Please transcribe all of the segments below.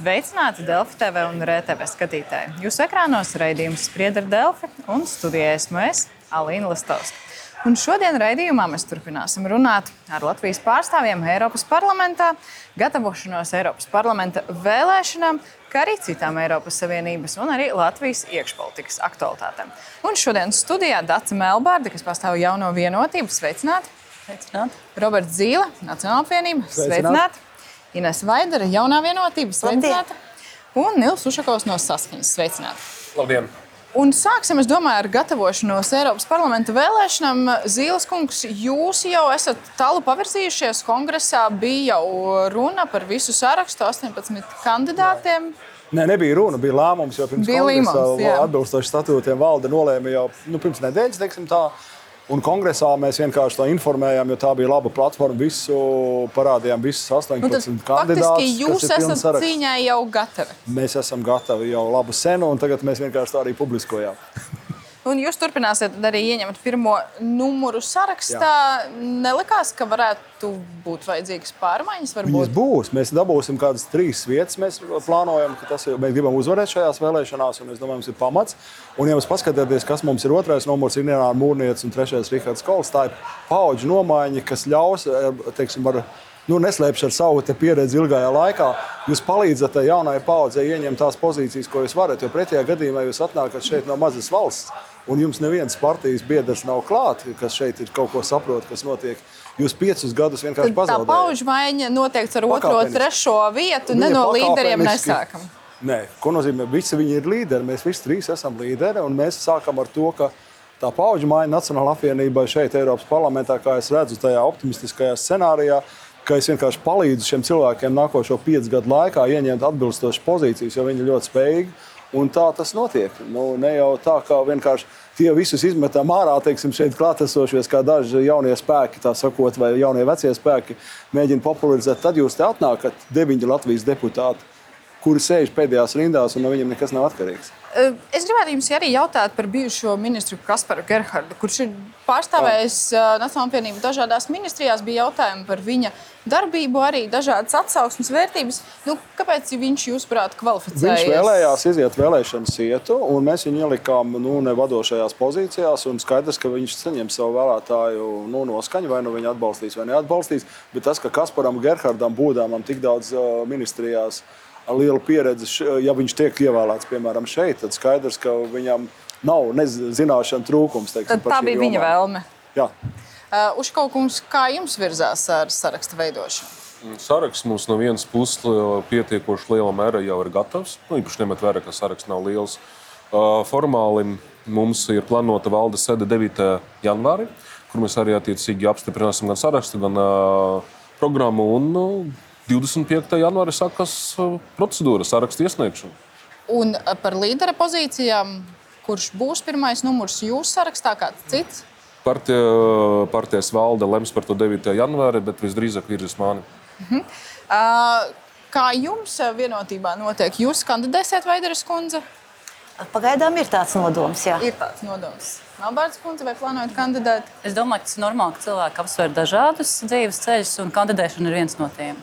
Sveicināti Delfi TV un RTV skatītāji. Jūsu ekrānos raidījums Spriedra Delfi un studijā esmu es, Alīna Lastovska. Un šodien raidījumā mēs turpināsim runāt ar Latvijas pārstāvjiem Eiropas parlamentā, gatavošanos Eiropas parlamenta vēlēšanām, kā arī citām Eiropas Savienības un arī Latvijas iekšpolitikas aktualitātēm. Un šodien studijā Dārsa Melbārda, kas pārstāv jauno vienotību, sveicināti! Sveicināt. Roberts Zīle, Nacionāla apvienība, sveicināti! Ines Vaidara, jaunā vienotība, sveicināta! Un Nils Ušakovs no Saskaņas, sveicināti! Labdien! Un sāksim, es domāju, ar gatavošanos Eiropas parlamenta vēlēšanām. Zīles kungs, jūs jau esat tālu pavirzījušies. Kongresā bija jau runa par visu sarakstu, 18 kandidātiem. Nē, nebija runa, bija lēmums, jo pirms Bija kongresa lēmums, jā. atbilstoši statūtiem valde nolēma jau nu, pirms nedēļas, teiksim tā. Un kongresā mēs vienkārši to informējām, jo tā bija laba platforma. Visu parādījām, visus 18 Nu, kandidātus. faktiski jūs esat saraksts. cīņai jau gatavi. Mēs esam gatavi jau labu senu, un tagad mēs vienkārši tā arī publiskojām. Un jūs turpināsiet arī ieņemt pirmo numuru sarakstā. Nelikās, ka varētu būt vajadzīgas pārmaiņas. Viņas Varbūt. būs. Mēs dabūsim kādas trīs vietas. Mēs plānojam, ka tas. Mēs gribam uzvarēt šajās vēlēšanās, un es domāju, mums ir pamats. Un, ja jūs paskatāties, kas mums ir otrais numurs, ir Nīderlandes mūrnietis un trešais Rihards Kols, tā ir paudžu nomaiņa, kas ļaus, eh, teiksim, ar, nu, neslēpšu ar savu pieredzi ilgajā laikā. Jūs palīdzat tai jaunajai paudzei ieņemt tās pozīcijas, ko jūs varat. Jo pretējā gadījumā jūs atnākat šeit no mazas valsts. Un jums neviens partijas biedrs nav klāts, kas šeit ir kaut ko saprot, kas notiek. Jūs piecus gadus vienkārši Tad tā pazaudējat. pauģu maiņa noteikti ar otro, trešo vietu. Ne no līderiem nesākam. Nē, ko nozīmē? Visi viņi ir līderi. Mēs visi trīs esam līderi. un Mēs sākam ar to, ka tā paudžu maiņa Nacionālajā apvienībā šeit, Eiropas parlamentā, kā es redzu, tajā optimistiskajā scenārijā, ka es vienkārši palīdzu šiem cilvēkiem nākošo piecu gadu laikā ieņemt atbilstošas pozīcijas, jo viņi ir ļoti spējīgi. Un tā tas notiek. Nu, ne jau tā, ka vienkārši tie visus izmetam ārā, teiksim, šeit klātesošies, kā daži jaunie spēki, tā sakot, vai jaunie vecie spēki mēģina popularizēt. Tad jūs te atnākat deviņi Latvijas deputāti kuri sēž pēdējās rindās, un no viņiem nekas nav atkarīgs. Es gribētu jums arī jautāt par bijušo ministru Kasparu Gerhardu, kurš ir pārstāvējis Nacionālo apvienību dažādās ministrijās. Bija jautājumi par viņa darbību, arī dažādas atsauksmes vērtības. Nu, kāpēc viņš, jūsuprāt, kvalificējas? Viņš vēlējās iziet vēlēšanu sietu, un mēs viņu ielikām nu, nevadošajās pozīcijās. un Skaidrs, ka viņš saņem savu vēlētāju nu, noskaņu, vai nu viņu atbalstīs vai neatbalstīs. Bet tas, ka Kasparam Gerhardam būdām tik daudz uh, ministrijās, ar lielu pieredzi, š- ja viņš tiek ievēlēts piemēram šeit, tad skaidrs, ka viņam nav zināšanu trūkums. Teiksim, tā bija viņa jomām. vēlme. Jā. Uh, Uzkaukums, kā jums virzās ar sarakstu veidošanu? Saraksts mums no vienas puses liela- pietiekoši lielā mērā jau ir gatavs. Nu, īpaši ņemot vērā, ka saraksts nav liels. Uh, Formāli mums ir plānota valdes sēde 9. janvārī, kur mēs arī attiecīgi apstiprināsim gan sarakstu, gan uh, programmu. Un, uh, 25. janvārī sākās uh, procedūra, sarakstu iesniegšana. Un uh, par līdera pozīcijām, kurš būs pirmais numurs jūsu sarakstā, kāds cits? Partija, partijas valde lems par to 9. janvāri, bet visdrīzāk virzīs mani. Uh, Kā jums uh, vienotībā notiek? Jūs kandidēsiet Vaidaras kundze? Pagaidām ir tāds nodoms, jā. Ir tāds nodoms. Melbārds kundze vai plānojat kandidēt? Es domāju, ka tas ir normāli, ka cilvēki apsver dažādus dzīves ceļus, un kandidēšana ir viens no tiem.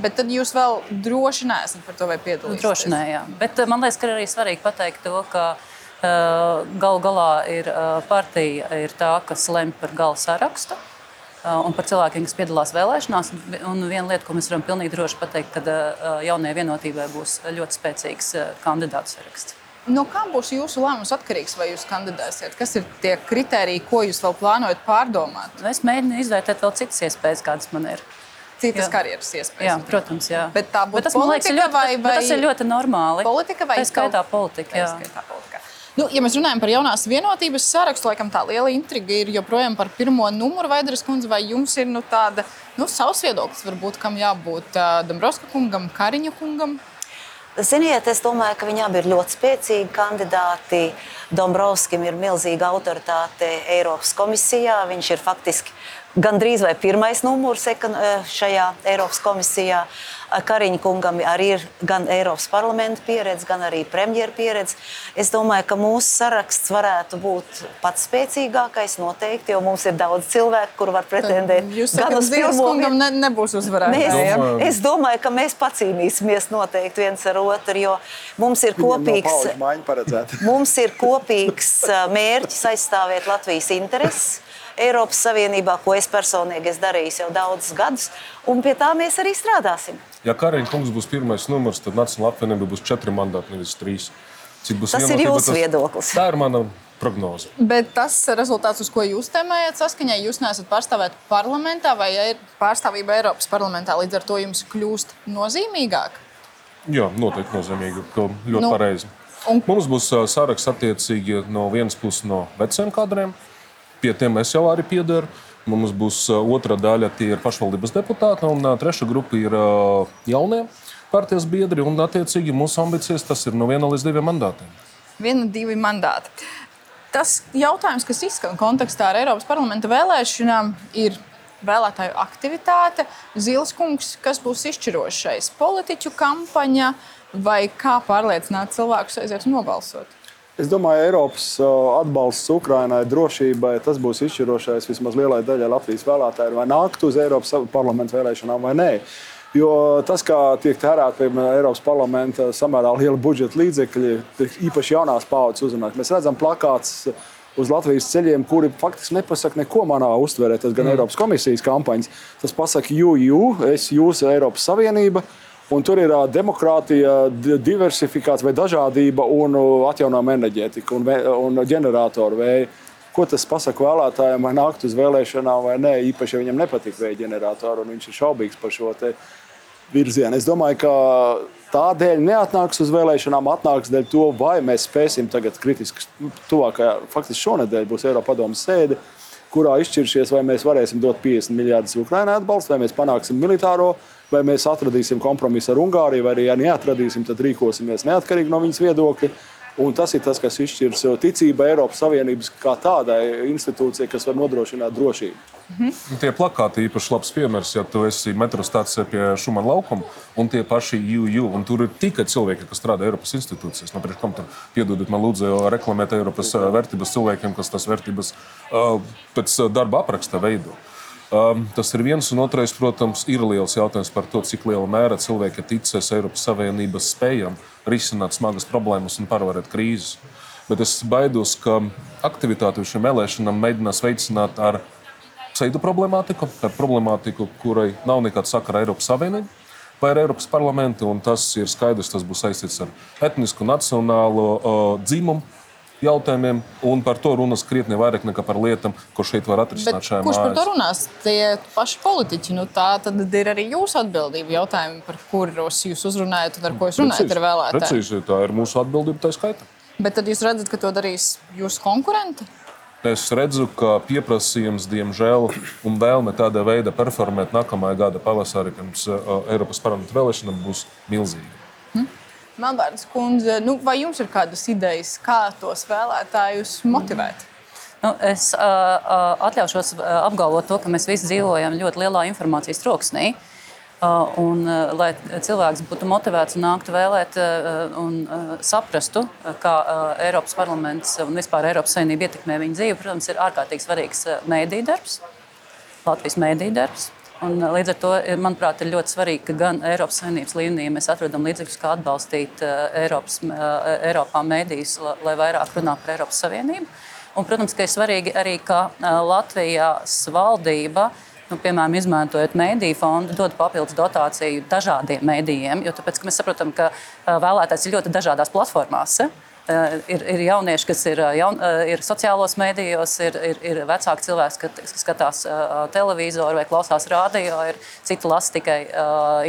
Bet tad jūs vēl droši neesat par to, vai piedalīsieties. Droši nē, jā. Bet eh, man liekas, ka arī svarīgi pateikt to, ka uh, galu galā ir uh, partija ir tā, kas lemj par gala sarakstu. uh, Un par cilvēkiem, kas piedalās vēlēšanās. Un viena lieta, ko mēs varam pilnīgi droši pateikt, ka uh, jaunajai vienotībai būs ļoti spēcīgs kandidātu saraksts. No kā būs jūsu lēmums atkarīgs, vai jūs kandidēsiet? Kas ir tie kriteriji, ko jūs vēl plānojat pārdomāt? Es mēģinu izvērtēt vēl citas iespējas, kādas man ir. Citas Jā. karjeras iespējas. Jā, protams, jā. Bet tā būtu tas, man liekas, politika ļoti, vai- bet, bet tas vai- ir ļoti normāli. Politika vai Tā skaitā politika. Jā. skaitā politika. Nu, ja mēs runājam par jaunās vienotības sarakstu, laikam tā liela intriga ir joprojām par pirmo numuru Vaidaras kundzi. Vai jums ir nu, tāda nu, savs viedoklis, varbūt, kam jābūt uh, Dombrovska kungam, Kariņa kungam? Ziniet, es domāju, ka viņi abi ir ļoti spēcīgi kandidāti. Dombrovskim ir milzīga autoritāte Eiropas komisijā. Viņš ir faktiski gandrīz vai pirmais numurs šajā Eiropas komisijā. Kariņa kungam arī ir gan Eiropas parlamenta pieredze, gan arī premjeras pieredze. Es domāju, ka mūsu saraksts varētu būt pats spēcīgākais noteikti, jo mums ir daudz cilvēku, kur var pretendēt. Jūs sakat, ka Zīles kungam ne, nebūs uzvarētājiem. Mēs, es domāju, ka mēs pacīnīsimies noteikti viens ar otru, jo mums ir kopīgs, mums ir kopīgs mērķis aizstāvēt Latvijas intereses. Eiropas Savienībā, ko es personīgi esmu darījis jau daudzus gadus, un pie tā mēs arī strādāsim. Ja Kariņš kungs būs pirmais numurs, tad Nacionāla apvienība būs četri mandāti, nevis trīs. Tas ir jūsu viedoklis. Tā ir mana prognoze. Bet tas rezultāts, uz ko jūs tēmējat, saskaņā jūs neesat pārstāvēti parlamentā vai ir pārstāvība Eiropas parlamentā, līdz ar to jums kļūst nozīmīgāk? Jā, noteikti nozīmīgi. Ļoti nu, pareizi. Un... Mums būs saraksts attiecīgi no vienas puses no veciem kadriem, Pie tiem es jau arī piedaru. Mums būs otra daļa, tie ir pašvaldības deputāti, un trešā grupa ir jaunie partijas biedri. Un, attiecīgi, mūsu ambīcijas tas ir no viena līdz diviem mandātiem. Viena, divi mandāti. Tas jautājums, kas izskan kontekstā ar Eiropas parlamenta vēlēšanām, ir vēlētāju aktivitāte. Zils kungs, kas būs izšķirošais? Politiķu kampaņa vai kā pārliecināt cilvēkus aiziet nobalsot? Es domāju, Eiropas atbalsts Ukrainai, drošībai, tas būs izšķirošais vismaz lielai daļai Latvijas vēlētāju, vai nākt uz Eiropas parlamentu vēlēšanām vai nē. Jo tas, kā tiek tērēta Eiropas parlamenta samērā liela budžeta līdzekļi, īpaši jaunās paudzes uzrunāt. Mēs redzam plakātus uz Latvijas ceļiem, kuri faktiski nepasaka neko manā uztverē. Tas gan mm. Eiropas komisijas kampaņas, tas pasaka, jū, jū, es jūsu Eiropas Savienība. Un tur ir demokrātija, diversifikācija vai dažādība un atjaunojama enerģētika un, un ģeneratoru vēja. Ko tas pasaka vēlētājiem, vai nākt uz vēlēšanām vai nē, īpaši, ja viņam nepatīk vēja ģeneratoru un viņš ir šaubīgs par šo virzienu. Es domāju, ka tādēļ neatnāks uz vēlēšanām, atnāks dēļ to, vai mēs spēsim tagad kritiski, tuvākajā, faktiski šonadēļ būs Eiropa padomas sēde, kurā izšķirsies, vai mēs varēsim dot 50 miljardus Ukraiņai atbalstu, vai mēs panāksim militāro vai mēs atradīsim kompromisu ar Ungāriju, vai arī, ja neatradīsim, tad rīkosimies neatkarīgi no viņas viedokļa. Un tas ir tas, kas izšķirs ticību Eiropas Savienības kā tādai institūcijai, kas var nodrošināt drošību. Mhm. Tie plakāti īpaši labs piemērs, ja tu esi metro stācijā pie Šumana laukuma un tie paši UU. Un tur ir tikai cilvēki, kas strādā Eiropas institūcijās. No priekš, kam tur piedodiet man lūdzu reklamēt Eiropas vērtības cilvēkiem, kas tas vērtības uh, pēc darba apraksta veido. Um, tas ir viens, un otrais, protams, ir liels jautājums par to, cik lielā mērā cilvēki ticēs Eiropas Savienības spējām risināt smagas problēmas un pārvarēt krīzes. Bet es baidos, ka aktivitāti šīm vēlēšanām mēģinās veicināt ar pseidu problemātiku, ar problemātiku, kurai nav nekāda sakara ar Eiropas Savienību vai ar Eiropas parlamentu. Tas ir skaidrs, tas būs saistīts ar etnisku, nacionālo uh, dzimumu jautājumiem, un par to runas krietni vairāk nekā par lietām, ko šeit var atrisināt. Kurš mājās. par to runās? Tie paši politiķi. Nu, tā tad ir arī jūsu atbildība jautājumi, par kurus jūs uzrunājat un ar ko jūs runājat Precīzi. ar vēlētājiem. Precīzi, tā ir mūsu atbildība, tā skaita. Bet tad jūs redzat, ka to darīs jūsu konkurenti? Es redzu, ka pieprasījums, diemžēl, un vēlme tādā veidā performēt nākamā gada pavasarī pirms uh, Eiropas parlamenta vēlēšanām būs milzīga. Melbārdas kundze, nu, vai jums ir kādas idejas, kā tos vēlētājus motivēt? Nu, es uh, atļaušos apgalvot to, ka mēs visi dzīvojam ļoti lielā informācijas troksnī. Uh, un, uh, lai cilvēks būtu motivēts un nāktu vēlēt uh, un uh, saprastu, kā uh, Eiropas parlaments un vispār Eiropas Savienība ietekmē viņa dzīvi, protams, ir ārkārtīgi svarīgs uh, mēdīņu darbs, Latvijas mēdīņu darbs. Un, eh, līdz ar to, manuprāt, ir ļoti svarīgi, ka gan Eiropas Savienības līmenī mēs atrodam līdzekļus, kā atbalstīt uh, Eiropas, Eiropā mēdījus, la, lai vairāk runā par Eiropas Savienību. Un, protams, ka ir svarīgi arī, ka Latvijas valdība nu, piemēram, izmantojot mediju fondu, dod papildus dotāciju dažādiem medijiem. Jo tāpēc, mēs saprotam, ka vēlētājs ir ļoti dažādās platformās. Ja? Eh, ir, ir jaunieši, kas ir, eh, jaun, eh, ir sociālos mēdījos, ir, ir, ir vecāki cilvēki, kas skatās televizoru vai klausās radio, ir citi lasa tikai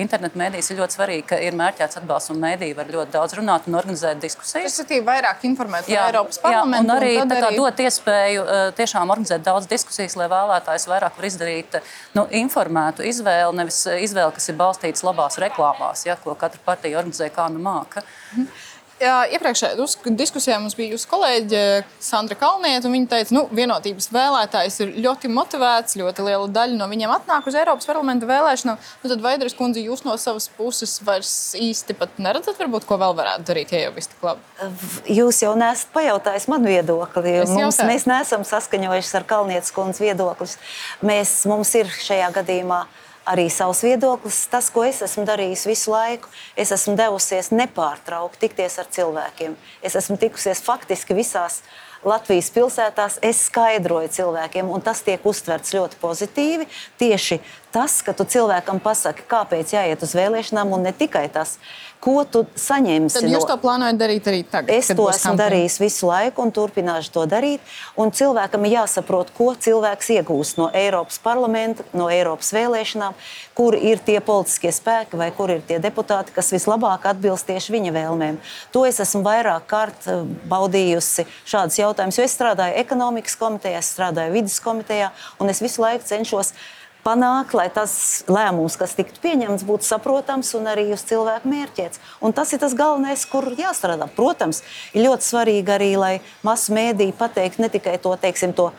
internetu mēdījus. Ir ļoti svarīgi, ka ir mērķēts atbalsts un mēdīji var ļoti daudz runāt un organizēt diskusijas. Tas ir vairāk informēt par Eiropas parlamentu. Jā, un arī, un arī... dot iespēju tiešām organizēt daudz diskusijas, lai vēlētājs vairāk var izdarīt nu, informētu izvēli, nevis izvēli, kas ir balstīts labās reklāmās, ja, ko katra partija organizē kā nu māca. Mhm. Iepriekšējā diskusijā mums bija jūsu kolēģe Sandra Kalniete. Viņa teica, ka nu, vienotības vēlētājs ir ļoti motivēts, ļoti liela daļa no viņiem atnāk uz Eiropas parlamenta vēlēšanām. Nu, tad, Vaidras kundze, jūs no savas puses vairs īsti neredzat, varbūt, ko vēl varētu darīt, ja jau viss tik labi? Jūs jau nesat pajautājis man viedokli. Mums, mēs neesam saskaņojuši ar Kalnietes kundzes viedokļus. Mēs, mums ir šajā gadījumā arī savs viedoklis. Tas, ko es esmu darījis visu laiku, es esmu devusies nepārtraukti tikties ar cilvēkiem. Es esmu tikusies faktiski visās Latvijas pilsētās. Es skaidroju cilvēkiem, un tas tiek uztverts ļoti pozitīvi. Tieši tas, ka tu cilvēkam pasaki, kāpēc jāiet uz vēlēšanām, un ne tikai tas ko tu saņemsi. Tad jūs to plānojat darīt arī tagad? Es to esmu darījis visu laiku un turpināšu to darīt. Un cilvēkam ir jāsaprot, ko cilvēks iegūst no Eiropas parlamenta, no Eiropas vēlēšanām, kur ir tie politiskie spēki vai kur ir tie deputāti, kas vislabāk atbilst tieši viņa vēlmēm. To es esmu vairāk kārt eh, baudījusi šādus jautājumus, jo es strādāju ekonomikas komitejā, es strādāju vidas komitejā un es visu laiku cenšos panākt, lai tas lēmums, kas tiktu pieņemts, būtu saprotams un arī uz cilvēku mērķēts. Un tas ir tas galvenais, kur jāstrādā. Protams, ir ļoti svarīgi arī, lai masu mēdīji pateikt ne tikai to, teiksim, to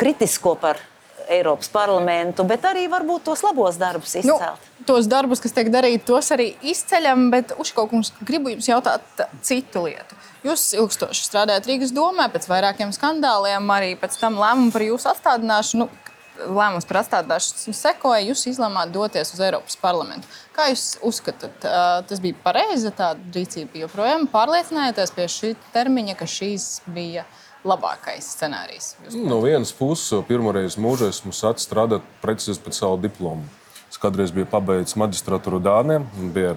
kritisko par Eiropas parlamentu, bet arī varbūt tos labos darbus nu, izcelt. Nu, tos darbus, kas tiek darīti, tos arī izceļam, bet uzkaukums gribu jums jautāt citu lietu. Jūs ilgstoši strādājat Rīgas domē, pēc vairākiem skandāliem, arī pēc tam lēmumu par jūsu atstādināšanu. Nu, lēmums par atstādināšanu sekoja, jūs izlēmāt doties uz Eiropas parlamentu. Kā jūs uzskatāt, tas bija pareiza tāda rīcība? Joprojām pārliecinājāties pie šī termiņa, ka šīs bija labākais scenārijs? No vienas puses, pirmoreiz mūžā esmu sācis strādāt precīzi pēc savu diplomu. Es kādreiz biju pabeidzis magistratūru Dānijā, bija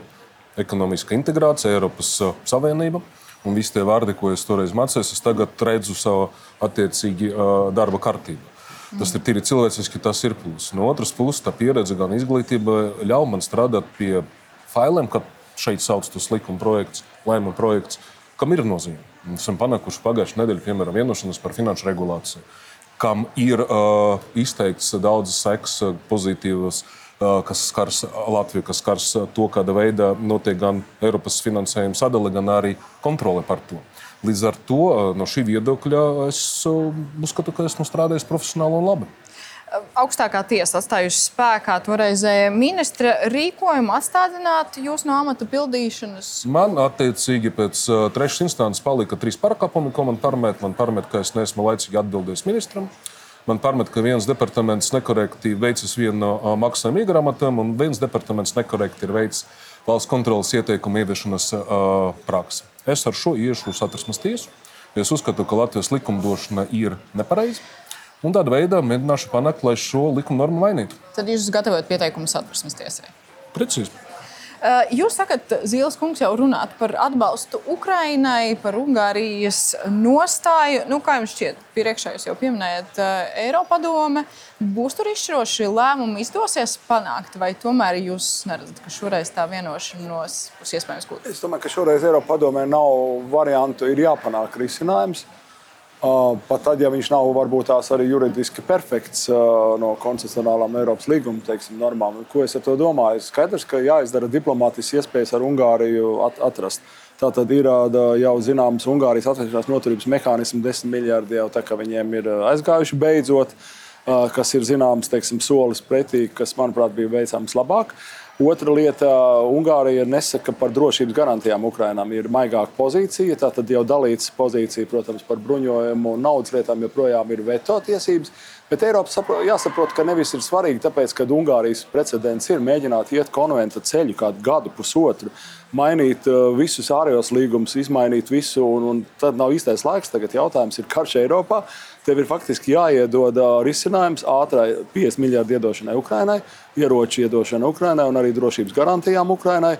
ekonomiska integrācija, Eiropas Savienība. Un visi tie vārdi, ko es toreiz mācījos, es tagad redzu savu attiecīgi darba kārtību. Tas ir tīri cilvēciski, tas ir pluss. No otras puses, tā pieredze gan izglītība ļauj man strādāt pie failiem, kad šeit sauc tas likuma projekts, lēmuma projekts, kam ir nozīme. Mēs esam panākuši pagājušā nedēļa, piemēram, vienošanos par finanšu regulāciju, kam ir uh, izteikts daudzas sekas pozitīvas. Kas skars Latviju, kas skars to, kāda veida notiek gan Eiropas finansējuma sadale, gan arī kontrole par to. Līdz ar to no šī viedokļa es uzskatu, ka esmu strādājis profesionāli un labi. Augstākā tiesa atstājusi spēkā toreizējā ministra rīkojumu atstādināt jūs no amata pildīšanas. Man, attiecīgi, pēc uh, trešās instances palika trīs pārkāpumi, ko man parmet. Man parmet, ka es neesmu laicīgi atbildējis ministram. Man parmet, ka viens departaments nekorekti veicis vienu no maksājuma iegrāmatām, un viens departaments nekorekti ir veicis valsts kontrolas ieteikumu ieviešanas uh, praksi. Es ar šo iešu satversmes tiesu. Es uzskatu, ka Latvijas likumdošana ir nepareiza. Un tādā veidā mēģināšu panākt, lai šo likuma normu mainītu. Tad jūs gatavojat pieteikumu satversmes tiesai? Precīzi. Eh, jūs sakat, Zīles kungs jau runāt par atbalstu Ukrainai, par Ungārijas nostāju. Nu, kā jums šķiet, priekšā jūs jau pieminējat eh, Eiropadome. Būs tur izšķiroši lēmumi, izdosies panākt, vai tomēr jūs neredzat, ka šoreiz tā vienošanos būs iespējams gūt? Es domāju, ka šoreiz Eiropadomē nav variantu, ir jāpanāk risinājums. Pat tad, ja viņš nav varbūt tās arī juridiski perfekts no koncepcionālām Eiropas līguma teiksim, normām. Ko es ar to domāju? Skaidrs, ka jāizdara diplomātiskas iespējas ar Ungāriju atrast. Tā tad ir jau zināms Ungārijas atvēršanās noturības mehānisms, 10 miljardi jau tā kā viņiem ir aizgājuši beidzot, kas ir zināms teiksim, solis pretī, kas, manuprāt, bija veicams labāk. Otra lieta - Ungārija nesaka par drošības garantijām Ukrainām. Ir maigāka pozīcija, tā tad jau dalīts pozīcija, protams, par bruņojumu un naudas lietām joprojām ir veto tiesības. Bet Eiropas jāsaprot, ka nevis ir svarīgi, tāpēc, ka Ungārijas precedents ir mēģināt iet konventa ceļu kādu gadu, pusotru, mainīt uh, visus ārējos līgumus, izmainīt visu, un, un tad nav īstais laiks. Tagad jautājums ir karš Eiropā. Tev ir faktiski jāiedod risinājums ātrai 50 miljardu iedošanai Ukrainai, ieroču iedošanai Ukrainai un arī drošības garantijām Ukrainai.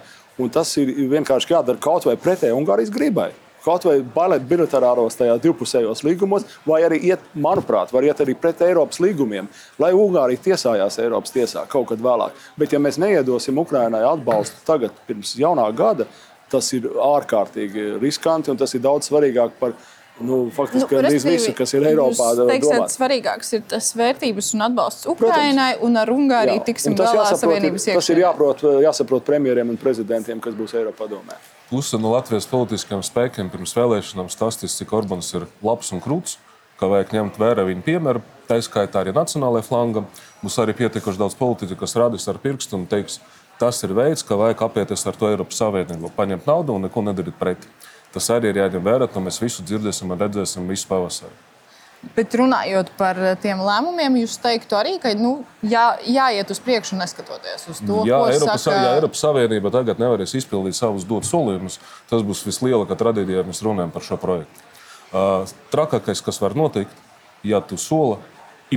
Tas ir vienkārši jādara kaut vai pretēji Ungārijas gribai kaut vai bailēt bilaterāros tajā divpusējos līgumos, vai arī iet, manuprāt, var iet arī pret Eiropas līgumiem, lai Ungārija tiesājās Eiropas tiesā kaut kad vēlāk. Bet ja mēs neiedosim Ukrainai atbalstu tagad, pirms jaunā gada, tas ir ārkārtīgi riskanti un tas ir daudz svarīgāk par Nu, faktiski nu, visu, kas ir Eiropā. Teiksiet, svarīgāks ir tas vērtības un atbalsts Ukrainai, Protams. un ar Ungāriju Jā, tiksim galā Savienības iekšēnē. Tas ir jāprot, jāsaprot premjeriem un prezidentiem, kas būs Eiropā domē. puse no Latvijas politiskajiem spēkiem pirms vēlēšanām stāstīs, cik Orbāns ir labs un krūts, ka vajag ņemt vērā viņa piemēru. Tā skaitā arī nacionālajā flangā. Mums arī pietiekuši daudz politiķu, kas radīs ar pirkstu un teiks, tas ir veids, kā vajag apieties ar to Eiropas Savienību. Paņemt naudu un neko nedarīt pretī. Tas arī ir jāņem vērā, to mēs visu dzirdēsim un redzēsim visu pavasaru. Bet runājot par tiem lēmumiem, jūs teiktu arī, ka nu, jā, jāiet uz priekšu, neskatoties uz to, jā, ko Eiropas, saka... ja Eiropas Savienība tagad nevarēs izpildīt savus dotus solījumus, tas būs vislielākā traģēdija, ja mēs runājam par šo projektu. Uh, trakākais, kas var notikt, ja tu soli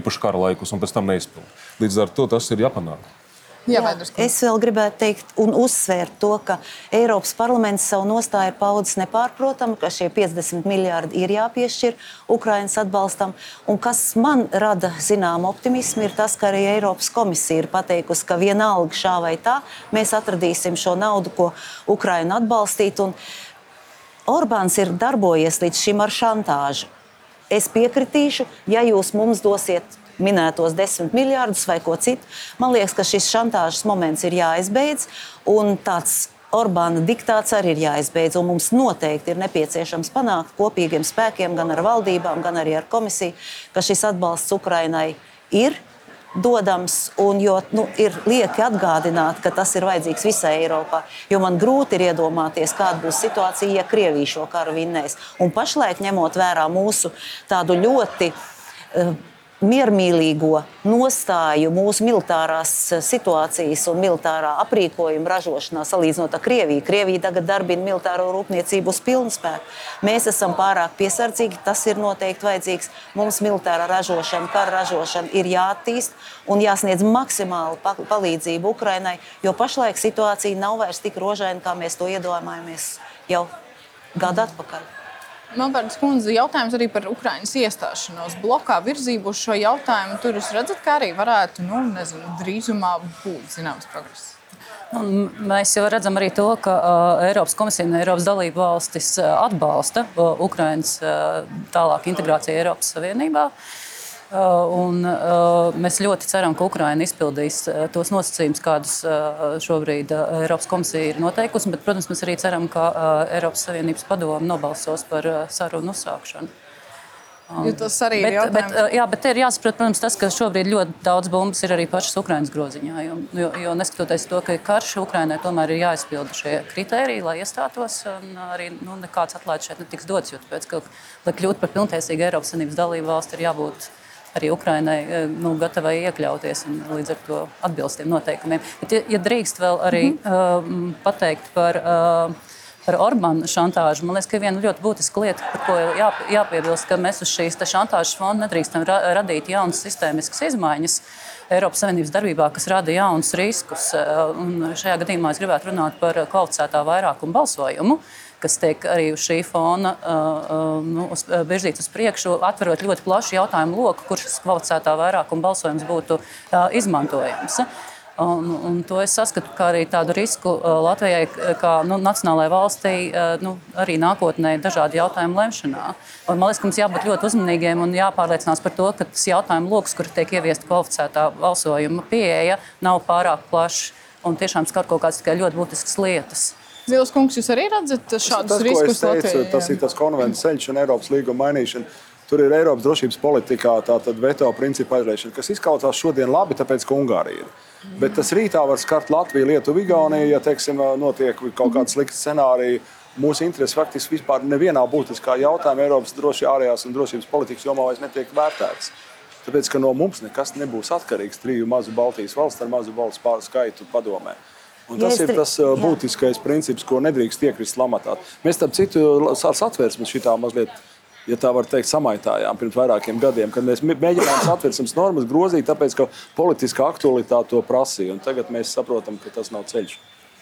īpaši kara laikus un pēc tam neizpildi. Līdz ar to tas ir jāpanāk. Jā, Jā, es vēl gribētu teikt un uzsvērt to, ka Eiropas parlaments savu nostāju ir paudzis nepārprotami, ka šie 50 miljardi ir jāpiešķir Ukraiņas atbalstam. Un kas man rada zināmu optimismu, ir tas, ka arī Eiropas komisija ir pateikusi, ka vienalga šā vai tā mēs atradīsim šo naudu, ko Ukraiņa atbalstīt. Un Orbāns ir darbojies līdz šim ar šantāžu. Es piekritīšu, ja jūs mums dosiet minētos desmit miljardus vai ko citu. Man liekas, ka šis šantāžas moments ir jāizbeidz. Un tāds Orbāna diktāts arī ir jāizbeidz. Mums noteikti ir nepieciešams panākt kopīgiem spēkiem, gan ar valdībām, gan arī ar komisiju, ka šis atbalsts Ukrainai ir dodams, un jo, nu, ir lieki atgādināt, ka tas ir vajadzīgs visai Eiropai. Jo man grūti ir iedomāties, kāda būs situācija, ja Krievija šo karu vinnēs. Un pašlaik, ņemot vērā mūsu tādu ļoti uh, miermīlīgo nostāju mūsu militārās eh, situācijas un militārā aprīkojuma ražošanā, salīdzinot ar Krieviju. Krievija tagad darbina militāro rūpniecību uz pilnu spēku. Mēs esam pārāk piesardzīgi, tas ir noteikti vajadzīgs. Mums militārā ražošana, kara ražošana ir jāattīst un jāsniedz maksimāla palīdzība Ukrainai, jo pašlaik situācija nav vairs tik rožaina, kā mēs to iedomājamies jau gadu atpakaļ. Melbērns kundze, jautājums arī par Ukraiņas iestāšanos blokā virzību uz šo jautājumu. Tur jūs redzat, ka arī varētu nu, nezinu, drīzumā būt zināms progress. Un mēs jau redzam arī to, ka uh, Eiropas komisija un Eiropas dalību valstis uh, atbalsta uh, Ukraiņas uh, tālāku integrāciju Eiropas Savienībā. Uh, un, uh, mēs ļoti ceram, ka Ukraina izpildīs uh, tos nosacījumus, kādus šobrīd Eiropas komisija ir noteikusi. Bet, protams, mēs arī ceram, ka Eiropas Savienības padome nobalsos par sarunu uzsākšanu. Jo tas arī bet, ir jautājums. bet, jā, bet ir jāsaprot, protams, tas, ka šobrīd ļoti daudz bumbas ir arī pašas Ukraiņas groziņā. Jo, jo, jo neskatoties to, ka ir karš, Ukraiņai tomēr ir jāizpilda šie kriteriji, lai iestātos. Arī nu, nekāds atlaides šeit netiks dots. Jo, tāpēc, ka, lai kļūtu par pilntiesīgu Eiropas Savienības dalību valsti, ir jābūt arī Ukrainai eh, nu, gatavai iekļauties un līdz ar to atbilst tiem noteikumiem. Bet, ja, ja drīkst vēl arī mm -hmm. uh, pateikt par. Uh, Par Orbānu šantāžu. Man liekas, ka viena ļoti būtiska lieta, par ko jā, jāpiebilst, ka mēs uz šīs šantāžas fonda nedrīkstam ra radīt jaunas sistēmiskas izmaiņas. Eiropas Savienības darbībā, kas rada jaunus riskus. Un šajā gadījumā es gribētu runāt par kvalificētā vairākumu balsojumu. Uh, kas tiek arī uz šī fona uh, nu, uz, virzīts uz priekšu, atverot ļoti plašu jautājumu loku, kurš kvalificētā vairākuma balsojums būtu uh, izmantojams. Un, un to es saskatu kā arī tādu risku Latvijai, kā nu, nacionālajai valstī, nu, arī nākotnē dažādu jautājumu lemšanā. Un, man liekas, ka mums jābūt ļoti uzmanīgiem un jāpārliecinās par to, ka tas jautājumu lokus, kur tiek ieviesta kvalificētā balsojuma pieeja, nav pārāk plašs un tiešām skar kaut kādas tikai ļoti būtiskas lietas. Zils kungs, jūs arī redzat šādus tas, riskus? Teicu, Latvijai, tas ir tas konvences ceļš un Eiropas līguma mainīšana. Tur ir Eiropas drošības politikā tāda veto principa aizliekšana, kas izklausās šodien labi, tāpēc, ka Ungārija ir. Bet tas rītā var skart Latviju, Lietuvu, Igauniju, ja teiksim, notiek kaut kāda slikta scenārija. Mūsu intereses faktiski vispār nevienā būtiskā jautājumā Eiropas drošības ārējās un drošības politikas jomā vairs netiek vērtēts. Tāpēc, ka no mums nekas nebūs atkarīgs triju mazu Baltijas valstu ar mazu valstu skaitu padomē. Un tas ja ir tas jā. būtiskais princips, ko nedrīkst iekrist lamatā. Mēs tam citu satversmes šitā mazliet. Ja tā var teikt, samaitājām pirms vairākiem gadiem, kad mēs mēģinājām satversmes normas grozīt, tāpēc ka politiskā aktualitāte to prasīja. Tagad mēs saprotam, ka tas nav ceļš.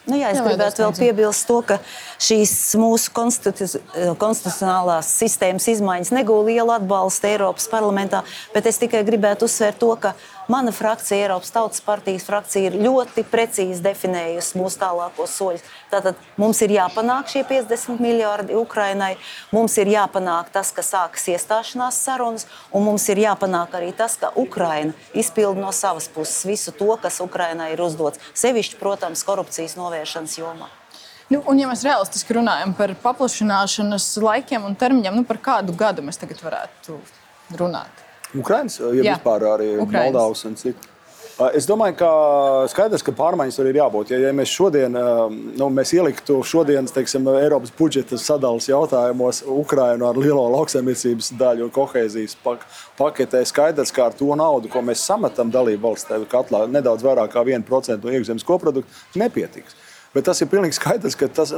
Nu, jā, es jā, gribētu vēl piebilst to, ka šīs mūsu konstitucionālās sistēmas izmaiņas negūst lielu atbalstu Eiropas parlamentā, bet es tikai gribētu uzsvērt to, ka Mana frakcija, Eiropas Tautas partijas frakcija, ir ļoti precīzi definējusi mūsu tālākos soļus. Tātad mums ir jāpanāk šie 50 miljardi Ukrainai, mums ir jāpanāk tas, ka sākas iestāšanās sarunas, un mums ir jāpanāk arī tas, ka Ukraina izpilda no savas puses visu to, kas Ukrainai ir uzdots. Sevišķi, protams, korupcijas novēršanas jomā. Nu, un, ja mēs realistiski runājam par paplašināšanas laikiem un termiņiem, nu, par kādu gadu mēs tagad varētu runāt? Ukraiņas, ja Jā. vispār arī Ukrainas. Moldovas un citu. Es domāju, ka skaidrs, ka pārmaiņas tur ir jābūt. Ja, ja mēs šodien nu, mēs ieliktu šodienas teiksim, Eiropas budžeta sadalas jautājumos Ukrainu ar lielo lauksaimniecības daļu un kohēzijas pak paketē, skaidrs, ka ar to naudu, ko mēs sametam dalību valsts katlā, nedaudz vairāk kā 1% no iekšzemes koprodukta, nepietiks. Bet tas ir pilnīgi skaidrs, ka tas,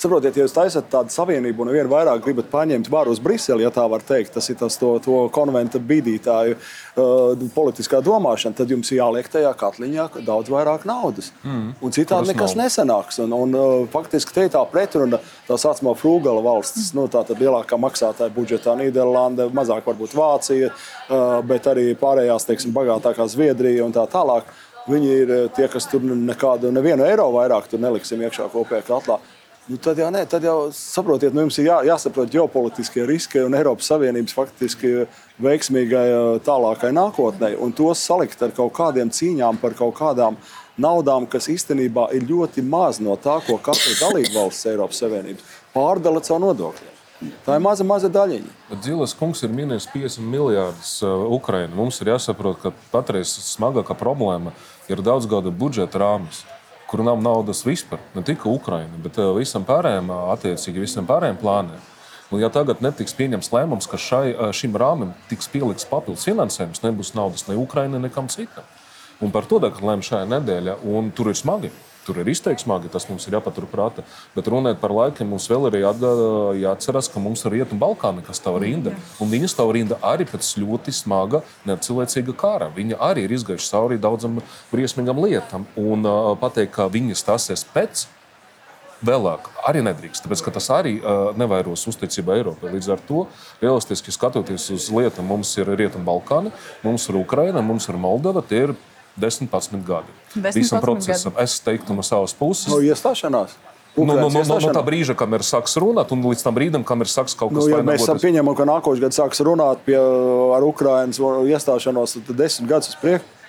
saprotiet, ja jūs taisat tādu savienību un vien vairāk gribat paņemt varu uz Briseli, ja tā var teikt, tas ir tas to, to konventa bīdītāju uh, politiskā domāšana, tad jums jāliek tajā katliņā daudz vairāk naudas. Mm. Un citādi nekas nauda? nesanāks. Un, un, uh, faktiski te ir tā pretruna, tā saucamā frūgala valsts, nu, tā tad lielākā maksātāja budžetā Nīderlande, mazāk varbūt Vācija, uh, bet arī pārējās, teiksim, bagātākā Zviedrija un tā tālāk. Viņi ir eh, tie, kas tur nekādu nevienu eiro vairāk neliksim iekšā kopējā katlā. Nu, tad jau, ne, tad jau saprotiet, nu, jums ir jā, jāsaprot ģeopolitiskie riski un Eiropas Savienības faktiski veiksmīgai eh, tālākai nākotnē. Un tos salikt ar kaut kādiem cīņām par kaut kādām naudām, kas īstenībā ir ļoti maz no tā, ko katra dalība valsts Eiropas Savienības pārdala caur nodokļiem. Tā ir maza, maza daļiņa. Dzīves kungs ir minējis 50 miljardus uh, Ukraiņai. Mums ir jāsaprot, ka patreiz smagākā problēma ir daudz gadu budžeta rāmis, kur nav naudas vispār. Ne tikai Ukraiņai, bet uh, visam pārējiem, uh, attiecīgi visam pārējiem plāniem. Un, ja tagad netiks pieņemts lēmums, ka šai, uh, šim rāmim tiks pielikts papildus finansējums, nebūs naudas ne Ukraiņai, nekam citam. Un par to tagad lēma šajā nedēļā, un tur ir smagi. Tur ir izteikti smagi, tas mums ir jāpaturprāta. Bet runājot par laikiem, mums vēl ir jāatcerās, ka mums ir Rietumu Balkāni, kas stāv rinda. Un viņa stāv rinda arī pēc ļoti smaga, necilvēcīga kara. Viņa arī ir izgājuši cauri daudzam briesmīgam lietam. Un uh, pateikt, ka viņi stāsies pēc vēlāk, arī nedrīkst. Tāpēc ka tas arī uh, nevairos uzticību Eiropai. Līdz ar to, realistiski skatoties uz lietām, mums ir Rietumu Balkāni, mums ir Ukraina, mums ir Moldova. Tie ir 10, 11 gadi. 10, Visam 11 procesam es teiktu no savas puses. No iestāšanās. Nu, no, no, Ukrainas no, no tā brīža, kamēr sāks runāt, un līdz tam brīdim, kamēr sāks kaut kas Nu, ja mēs pieņemami, ka nākošais gads sāks runāt pie, ar Ukraiņas iestāšanos, tad desmit gadus uz priekšu.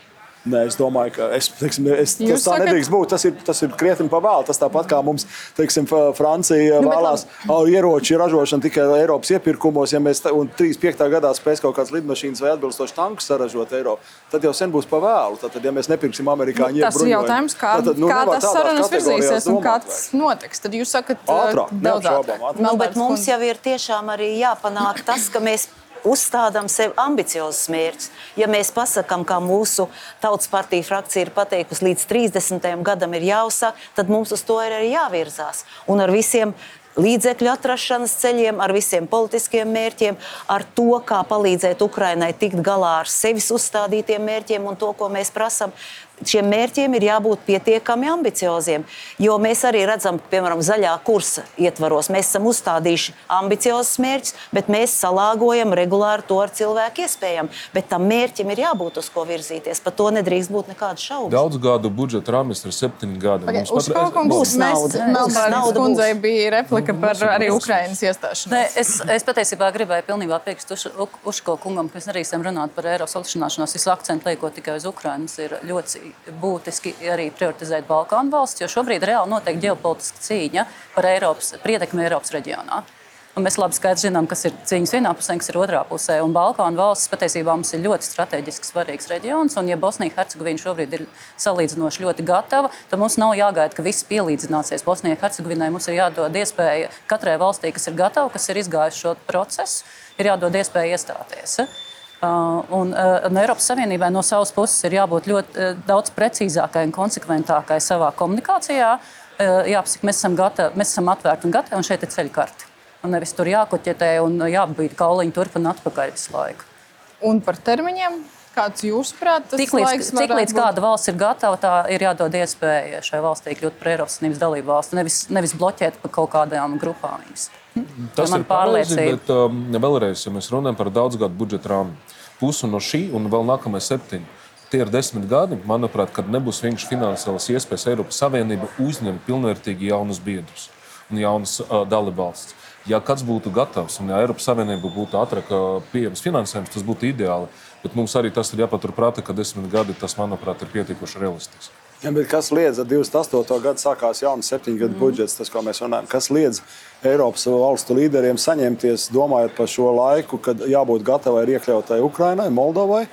Nē, es domāju, ka es, teiksim, es, Jūs tas tā sakat- nedrīkst būt. Tas ir, tas ir krietni par vēlu. Tas tāpat kā mums, teiksim, Francija Nu, vēlās "Ā, ieroču ražošanu tikai Eiropas iepirkumos. Ja mēs ta- un 35. gadā spēs kaut kādas lidmašīnas vai atbilstošas tankus saražot Eiropā, tad jau sen būs par vēlu. Tad, ja mēs nepirksim amerikāņu Nu, Tas ir jautājums, kā, tad, nu, kā tas sarunas virzīsies un kāds vairs. notiks. Tad jūs sakat, Ātrāk, daudz ātrāk. Nu, bet mums jau ir tiešām arī jāpanāk tas, ka mēs uzstādām sev ambiciozus mērķus. Ja mēs pasakām, kā mūsu tautas partija frakcija ir pateikusi, līdz 30. gadam ir jāuzsāk, tad mums uz to ir arī jāvirzās. Un ar visiem līdzekļu atrašanas ceļiem, ar visiem politiskiem mērķiem, ar to, kā palīdzēt Ukrainai tikt galā ar sevis uzstādītiem mērķiem un to, ko mēs prasām. Šiem mērķiem ir jābūt pietiekami ambicioziem. Jo mēs arī redzam, ka, piemēram, zaļā kursa ietvaros mēs esam uzstādījuši ambiciozus mērķus, bet mēs salāgojam regulāri to ar cilvēku iespējām. Bet tam mērķim ir jābūt uz ko virzīties. Par to nedrīkst būt nekāda šauba. Daudz gadu budžeta rāmis ir septiņi gadi. Okay, Mums pat- Uzkaukungs, Būs mēs nauda. Būs Melnbārdas kundzei būs. bija replika par arī Ukrainas iestāšanos. Nē, es, es patiesībā gribēju pilnībā piekrist Uško kungam, ka mēs nedrīkstam runāt par Eiropas paplašināšanos. Visu akcentu liekot tikai uz Ukrainas, ir ļoti būtiski arī prioritizēt Balkānu valsts, jo šobrīd reāli notiek ģeopolitiska cīņa par Eiropas, priedekmi Eiropas reģionā. Un mēs labi skaidri zinām, kas ir cīņas vienā pusē, kas ir otrā pusē. Un Balkānu valsts patiesībā mums ir ļoti strateģiski svarīgs reģions. Un, ja Bosnija-Hercegovina šobrīd ir salīdzinoši ļoti gatava, tad mums nav jāgaida, ka viss pielīdzināsies Bosnijai-Hercegovinai. Mums ir jādod iespēja katrai valstī, kas ir gatava, kas ir izgājuši šo procesu, ir jādod iespēja iestāties. Uh, un, uh, un Eiropas Savienībai no savas puses ir jābūt ļoti uh, daudz precīzākai un konsekventākai savā komunikācijā. Uh, jāpasaka, mēs esam gatavi, mēs esam atvērti un gatavi, un šeit ir ceļkarti. Un nevis tur jākoķetē un jābīt kauliņi turp un atpakaļ visu laiku. Un par termiņiem, kāds jūsuprāt, tas Tik līdz, laiks cik līdz kāda valsts ir gatava, tā ir jādod iespēja šai valstī kļūt par Eiropas Savienības dalību valsti, nevis, nevis bloķēt pa kaut kādām grupām. Tas man ir pārliecība. bet um, vēlreiz, ja mēs runājam par daudzgadu budžeta rāmu, pusi no šī un vēl nākamais septiņi. Tie ir desmit gadi, manuprāt, kad nebūs vienkārši finansiālas iespējas Eiropas Savienība uzņemt pilnvērtīgi jaunus biedrus un jaunas uh, dalībvalstis. Ja kāds būtu gatavs un ja Eiropas Savienība būtu ātrāk pieejams finansējums, tas būtu ideāli. Bet mums arī tas ir jāpaturprātā, ka desmit gadi tas, manuprāt, ir pietiekoši realistiski. Ja, kas liedz ar 28. gadu sākās jauns septiņu gadu mm. budžets, tas, ko mēs runājam, kas liedz Eiropas valstu līderiem saņemties, domājot par šo laiku, kad jābūt gatavai iekļautai Ukrainai, Moldovai,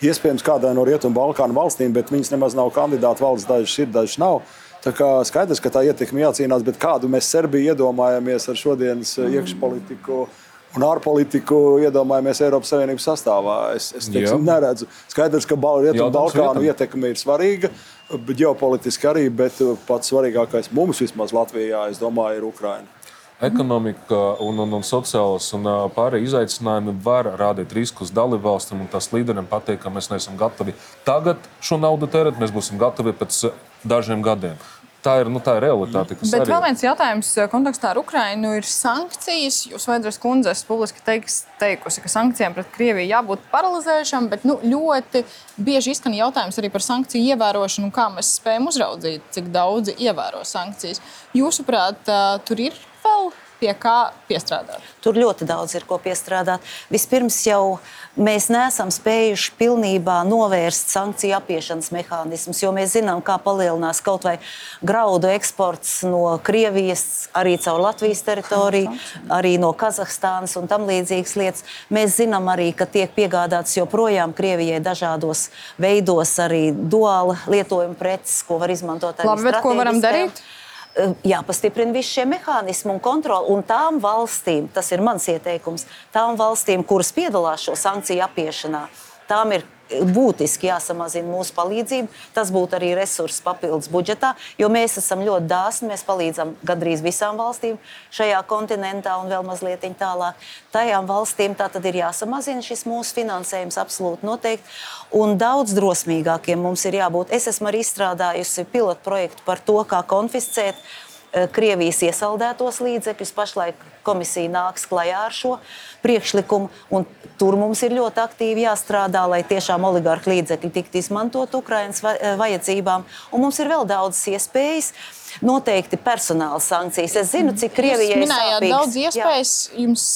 iespējams kādai no Rietumu Balkānu valstīm, bet viņas nemaz nav kandidātu valsts, dažas ir, dažas nav. Tā kā skaidrs, ka tā ietekme jācīnās, bet kādu mēs Serbiju iedomājamies ar šodienas mm. iekšpolitiku un ārpolitiku iedomājamies Eiropas Savienības sastāvā. Es, es teiksim, neredzu. Skaidrs, ka Rietumu Balkānu ietekme ir svarīga, ģeopolitiski arī, bet pats svarīgākais mums vismaz Latvijā, es domāju, ir Ukraina. Ekonomika un, un, un sociālās un pārējie izaicinājumi var radīt riskus dalībvalstīm, un tās līderiem pateikt, ka mēs neesam gatavi tagad šo naudu tērēt, mēs būsim gatavi pēc dažiem gadiem. Tā ir, nu, tā ir realitāte. Bet arī... vēl viens jautājums kontekstā ar Ukrajinu ir sankcijas. Jūs, Vaidras kundze, esat publiski teiks, teikusi, ka sankcijām pret Krieviju jābūt paralizējušām, bet nu, ļoti bieži izskan jautājums arī par sankciju ievērošanu un kā mēs spējam uzraudzīt, cik daudzi ievēro sankcijas. Jūsuprāt, tur ir vēl pie kā piestrādāt? Tur ļoti daudz ir ko piestrādāt. Vispirms jau mēs neesam spējuši pilnībā novērst sankciju apiešanas mehānismus, jo mēs zinām, kā palielinās kaut vai graudu eksports no Krievijas, arī caur Latvijas teritoriju, arī no Kazahstānas un tam līdzīgas lietas. Mēs zinām arī, ka tiek piegādāts joprojām Krievijai dažādos veidos arī duāla lietojuma preces, ko var izmantot arī Labi, bet ko varam darīt? Eh, jāpastiprina visi šie mehānismi un kontroli. Un tām valstīm, tas ir mans ieteikums, tām valstīm, kuras piedalās šo sankciju apiešanā, tām ir būtiski jāsamazina mūsu palīdzība. Tas būtu arī resurss papildus budžetā, jo mēs esam ļoti dāsni. Mēs palīdzam gandrīz visām valstīm šajā kontinentā un vēl mazliet tālāk. Tajām valstīm tā tad ir jāsamazina šis mūsu finansējums absolūti noteikti. Un daudz drosmīgākiem mums ir jābūt. Es esmu arī izstrādājusi pilotu projektu par to, kā konfiscēt Krievijas iesaldētos līdzekļus. Pašlaik komisija nāks klajā ar šo priekšlikumu. Tur mums ir ļoti aktīvi jāstrādā, lai tiešām oligarhu līdzekļi tiktu izmantot Ukraiņas eh, vajadzībām. Un mums ir vēl daudzas iespējas. Noteikti personāla sankcijas. Es zinu, cik Krievijai ir. Jūs minējāt daudz iespējas. Jā. Jums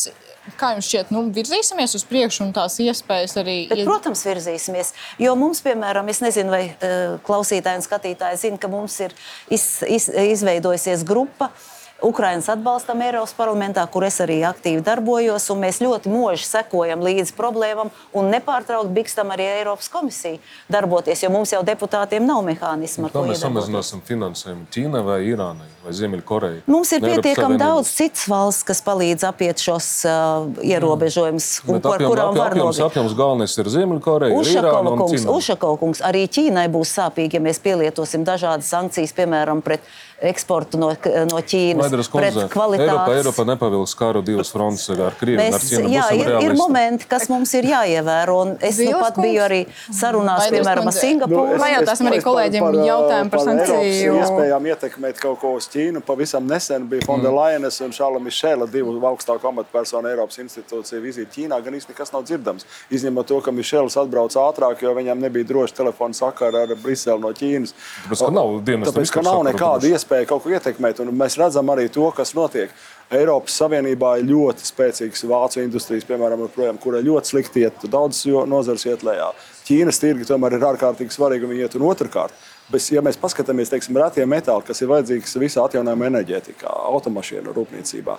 Kā jums šķiet, nu, virzīsimies uz priekšu un tās iespējas arī? Bet, protams, virzīsimies. Jo mums, piemēram, es nezinu, vai uh, klausītāji un skatītāji zina, ka mums ir iz, iz, izveidojusies grupa, uh, Ukraiņas atbalstam Eiropas parlamentā, kur es arī aktīvi darbojos. Mēs ļoti mūži sekojam līdzi problēmām un nepārtraukti bikstam arī Eiropas komisiju darboties, jo mums jau deputātiem nav mehānismu. Kā mēs samazināsim finansējumu Ķīnai vai Irānai vai Ziemeļkorejai? Mums ir pietiekami daudz citas valsts, kas palīdz apiet šos uh, ierobežojumus, kur, apjom, kurām var notikt. Apjoms galvenais ir Ziemeļkoreja. Ušakova kungs, Ušakova kungs, arī Ķīnai būs sāpīgi, ja mēs pielietosim dažādas sankcijas, piemēram, pret eksportu no, no Ķīnas. Eiropa, Eiropa nepavilks karu divas frontes ar Krieviju. Mēs, ar jā, ir, realisti. ir momenti, kas mums ir jāievēro. Es nu pat biju arī sarunās, piemēram, ar Singapūru. Nu, es, es, arī kolēģiem par, jautājumu par, par sankciju. Iespējām ietekmēt kaut ko uz Ķīnu. Pavisam nesen bija Fonda mm. Lajenes un Šāla Mišēla, divu augstāku amatpersonu Eiropas institūciju vizīti Ķīnā. Gan īsti nekas nav dzirdams. Izņemot to, ka Mišēls atbrauca ātrāk, jo viņam nebija droši telefona sakara ar Briseli no Ķīnas. Tāpēc, ka nav, Tāpēc, ka nav nekāda iespēja kaut ko ietekmēt. Un mēs redzam arī to, kas notiek. Eiropas Savienībā ir ļoti spēcīgas vācu industrijas, piemēram, projām, kurai ļoti slikti iet, daudzas nozares iet lejā. Ķīnas tirgi tomēr ir ārkārtīgi svarīgi, un viņi iet un otrkārt. Bet, ja mēs paskatāmies, teiksim, retie metāli, kas ir vajadzīgs visā atjaunojamā enerģētikā, automašīnu rūpniecībā,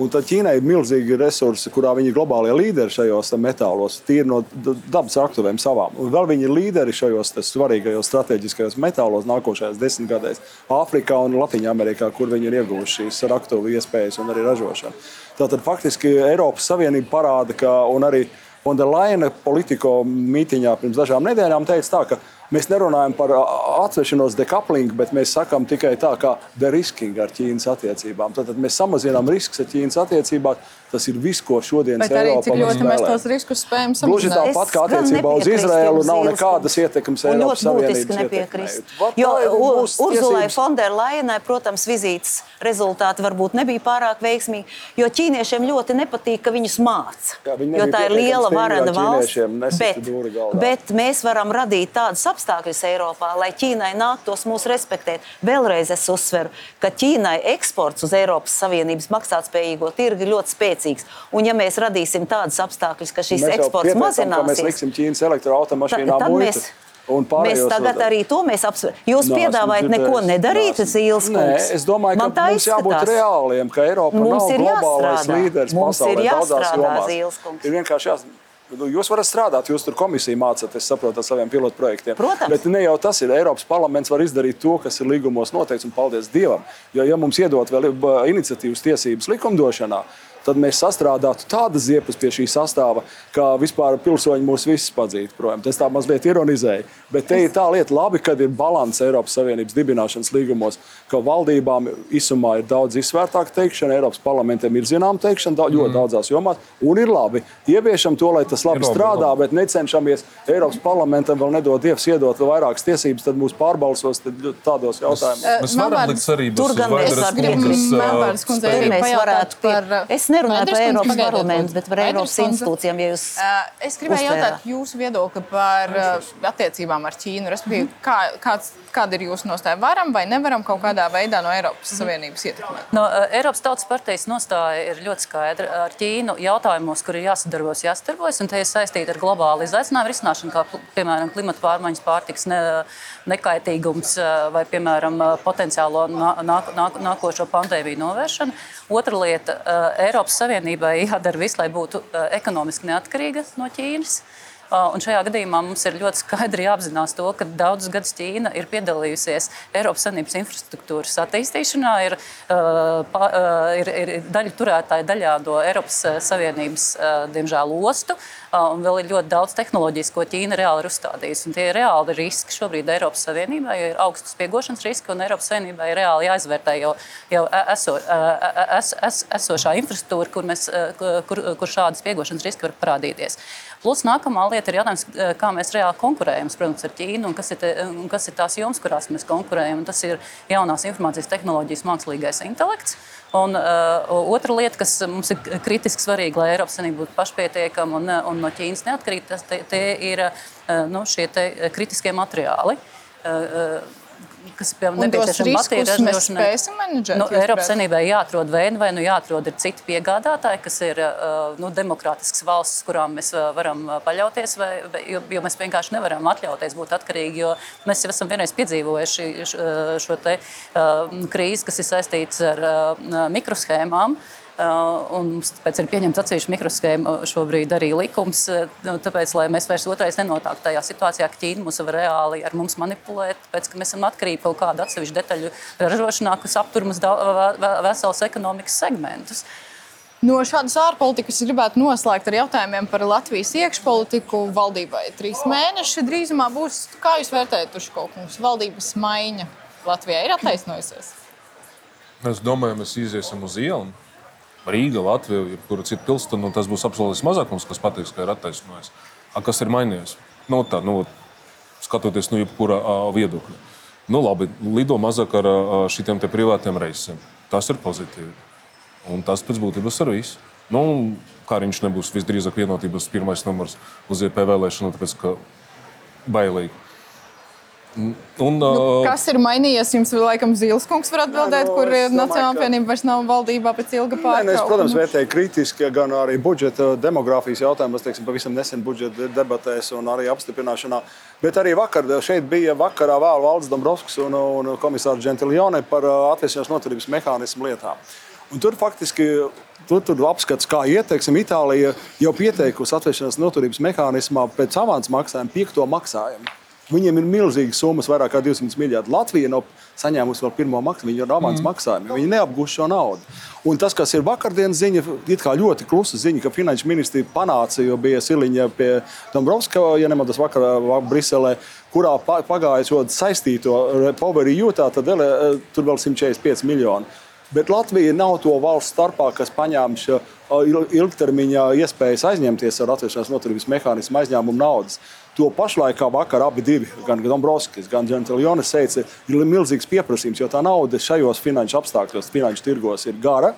Un tad Ķīnai ir milzīgi resursi, kurā viņi ir globālie līderi šajos metālos, tīri no dabas raktuvēm savām. Un vēl viņi ir līderi šajos svarīgajos strateģiskajos metālos nākošajās desmitgadēs Āfrikā un Latvijā, kur viņi ir ieguvuši šīs raktuvu iespējas un arī ražošanu. Tātad faktiski Eiropas Savienība parāda, ka arī Fonderlaina politiko mītīņā pirms dažām nedēļām teica tā, Mēs nerunājam par atsevišķos dekaplingu, bet mēs sakām tikai tā, kā derisking ar Ķīnas attiecībām. Tad mēs samazinām riskus ar Ķīnas attiecībām. Tas ir viss, ko šodien Eiropā arī cik ļoti mēs tos riskus spējam samazināt. Gluži tāpat kā attiecībā uz Izraēlu nav nekādas ietekmes Eiropas Savienības nepiekrist. Jo Urzulai Fonderlainai, protams, vizītes rezultāti varbūt nebija pārāk veiksmīgi, jo ķīniešiem ļoti nepatīk, ka viņus māca. Jo tā ir liela varena valsts. Bet, bet mēs varam radīt tādus apstākļus Eiropā, lai Ķīnai nāktos mūs respektēt. Vēlreiz es uzsveru, ka Ķīnai eksports uz Eiropas Savienības maksātspējīgo tirgu ir ļoti spēcīgs. Un ja mēs radīsim tādus apstākļus, ka šis eksports mazināsies, tad mēs liksim Ķīnas elektroautomašīnām muitu. Mēs... Un Mēs pārējos- tagad arī to mēs apsveram. Jūs Nē, piedāvājat neko nedarīt, Nē, Zīles Nē, kungs. es domāju, Man ka tā mums jābūt izskatās. reāliem, ka Eiropa Mums nav ir globālais jāstrādā. līderis Mums pasaulē ir daudzās jāstrādā. Zīles kungs. Ir vienkārši jās... Nu, Jūs varat strādāt, jūs tur komisiju mācāt, es saprotu, ar saviem pilotprojektiem. Protams. Bet ne jau tas ir. Eiropas parlaments var izdarīt to, kas ir līgumos noteikts, un paldies Dievam. Jo, ja mums iedot vēl uh, iniciatīvas tiesības likumdošanā, tad mēs sastrādātu tādas ziepes pie šī sastāva, kā vispār pilsoņi mūs visus padzītu projām. Tas tā mazliet ironizēja. Bet te ir tā lieta, labi, kad ir līdzsvars Eiropas Savienības dibināšanas līgumos, ka valdībām izsumā ir daudz izsvērtāka teikšana, Eiropas parlamentam ir zināma teikšana daudz, ļoti daudzās jomās, un ir labi. Ieviešam to, lai tas labi labi, strādā, labi. bet necenšamies Eiropas parlamentam vēl nedod Dievs iedot vairākas tiesības, tad mūs pārbalsos tad tādos jautājumos. Mēs varam Melnvārds- likt cerības Tur gan mēs varam mēs par, uh, Es nerunāju Vaiders par Eiropas pagaidiet, parlamentu, bet par Eiropas institūcijām. Ja Uh, Es gribēju uztvērāt. jautāt jūsu viedokli par uh, attiecībām ar Ķīnu. Respektīvi, kā, kāds, kāda ir jūsu nostāja? Varam vai nevaram kaut kādā veidā no Eiropas Savienības ietekmēt? No, uh, Eiropas Tautas partijas nostāja ir ļoti skaidra. Ar Ķīnu jautājumos, kur ir jāsadarbojas, jāsadarbojas, un tie ir saistīti ar globālu izaicinājumu risināšanu, kā piemēram klimata pārmaiņas, pārtiks ne, nekaitīgums uh, vai piemēram uh, potenciālo nā, nāk, nāk, nākošo pandēmiju novēršanu. Otra lieta Eiropas Savienībai jādara viss, lai būtu ekonomiski neatkarīga no Ķīnas. Un šajā gadījumā mums ir ļoti skaidri jāapzinās to, ka daudzus gadus Ķīna ir piedalījusies Eiropas Savienības infrastruktūras attīstīšanā, ir, pa, ir, ir daļa turētāja daļā no Eiropas Savienības, diemžēl, ostu. Un vēl ir ļoti daudz tehnoloģijas, ko Ķīna reāli ir uzstādījusi. Un tie ir reāli riski šobrīd Eiropas Savienībā, jo ir augstas spiegošanas riski, un Eiropas Savienībā ir reāli jāizvērtē jau, jau eso, uh, es, es, esošā infrastruktūra, kur, mēs, kur, kur šādi spiegošanas riski var parādīties. Plus nākamā lieta ir jautājums, eh, kā mēs reāli konkurējam protams, ar Ķīnu un kas ir, te, un kas ir tās jomas, kurās mēs konkurējam. Un tas ir jaunās informācijas tehnoloģijas, mākslīgais intelekts. Un uh, otra lieta, kas mums ir kritiski svarīga, lai Eiropas Savienība būtu pašpietiekama un, eh, un no Ķīnas neatkarīga, tas te, te ir uh, nu, šie kritiskie materiāli. Uh, uh, kas riskus bateriju ražošanai. Nu? Eiropas Savienībai jāatrod veidi, vai nu jāatrod ir citi piegādātāji, kas ir uh, nu, demokrātiskas valstis, kurām mēs uh, varam uh, paļauties, vai, jo, jo mēs vienkārši nevaram atļauties būt atkarīgi, jo mēs jau esam vienreiz piedzīvojuši šo te, krīzi, kas ir saistīts ar mikroshēmām. Uh, un mums tāpēc ir pieņemts atsevišķi mikroshēma šobrīd arī likums. uh, nu, Tāpēc, lai mēs vairs otrais nenonāktu tajā situācijā, ka Ķīna mūs var reāli ar mums manipulēt, tāpēc, ka mēs esam atkarīgi kaut kāda atsevišķa detaļu ražošanā, kas aptur mums dau- ve- ve- veselus ekonomikas segmentus. No šādas ārpolitikas es gribētu noslēgt ar jautājumiem par Latvijas iekšpolitiku. Valdībai ir trīs mēneši. Drīzumā būs, kā jūs vērtējat, Tuškokungs, valdības maiņa Latvijā ir attaisnojusies? Mēs domājam, mēs iziesim uz ielu. Rīga, Latvija, jebkura cita pilsēta, nu, tas būs absolūts mazākums, kas pateiks, ka ir attaisnojies. A, kas ir mainījies? Nu, tā, nu, skatoties no jebkura uh, viedokļa. Nu, labi, lido mazāk ar šiem privātiem reisiem. Tas ir pozitīvi. Un tas pēc būtības ir viss. Nu, kā viņš nebūs visdrīzāk vienotības pirmais numurs uz IP vēlēšanu, tāpēc ka bailīgi. Un, Nu, kas ir mainījies? Jums ir laikam Zīles kungs var atbildēt, nu, kur ka- apvienība vairs nav valdībā pēc ilga Nē, nu, es, pārtraukuma. protams, vērtēju kritiski gan arī budžeta demogrāfijas jautājumus, teiksim, pavisam nesen budžeta debatēs un arī apstiprināšanā. Bet arī vakar šeit bija vakarā vēl Valdis Dombrovskis un, un komisārs Gentiljone par atvesināšanās noturības mehānismu lietām. Un tur faktiski tur, tur apskats, kā ieteiksim, Itālija jau pieteikusi atvesināšanās noturības mehānismā pēc avans maksājuma piekto maksājumu. Viņiem ir milzīgas summas, vairāk kā 200 miljardi. Latvija nav saņēmusi vēl pirmo maksājumu, viņi ir avans mm. maksājumi. Viņi neapgūst šo naudu. Un tas, kas ir vakardienas ziņa, ir ļoti klusa ziņa, ka finanšu ministri panāca, jo bija Siliņa pie Dombrovska, ja nemaldos, vakarā va- Briselē, kurā pa- pagāja šo saistīto poverty jūtā, tad ele, tur vēl 145 miljoni. Bet Latvija nav to valsts starpā, kas uh, il- ilgtermiņā iespējas aizņemties ar atvēršanās noturības mehānismu aizņēmumu naudas. To pašlaik, kā vakar, abi divi, gan Dombrovskis, gan Gentiljonis teica, ir milzīgs pieprasījums, jo tā nauda šajos finanšu apstākļos, finanšu tirgos ir gara.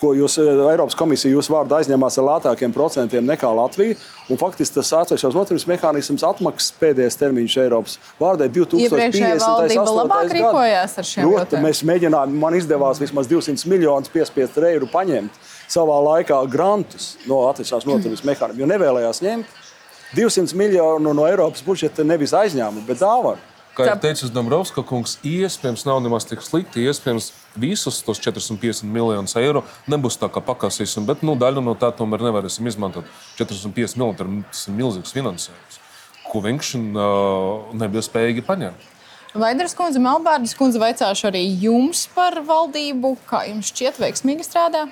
Ko jūs, eh, Eiropas komisija, jūsu vārdu aizņemās ar lētākiem procentiem nekā Latvija. Un faktiski tas atvēršanās noturības mehānisms atmaksas pēdējais termiņš Eiropas vārdē 2050. Iepriekšējā valdība labāk rīkojās ar šiem Protams, jautājumiem. mēs mēģinājām, man izdevās vismaz 200 miljonus piespiest eiro paņemt savā laikā grantus no atvēršanās noturības mehānisma, jo nevēlējās ņemt. 200 miljonu no Eiropas budžeta nevis aizņēmumu, bet dāvanu. Kā jau teica Dombrovska kungs, iespējams, nav nemaz tik slikti. Iespējams, visus tos 450 miljonus eiro nebūs tā kā pakāsīsim, bet nu, daļu no tā tomēr nevarēsim izmantot. 450 miljoni tas ir milzīgs finansējums, ko vienkārši uh, nebija spējīgi paņemt. Vaidras kundze, Melbārdas kundze, vaicāšu arī jums par valdību. Kā jums šķiet, veiksmīgi strādā?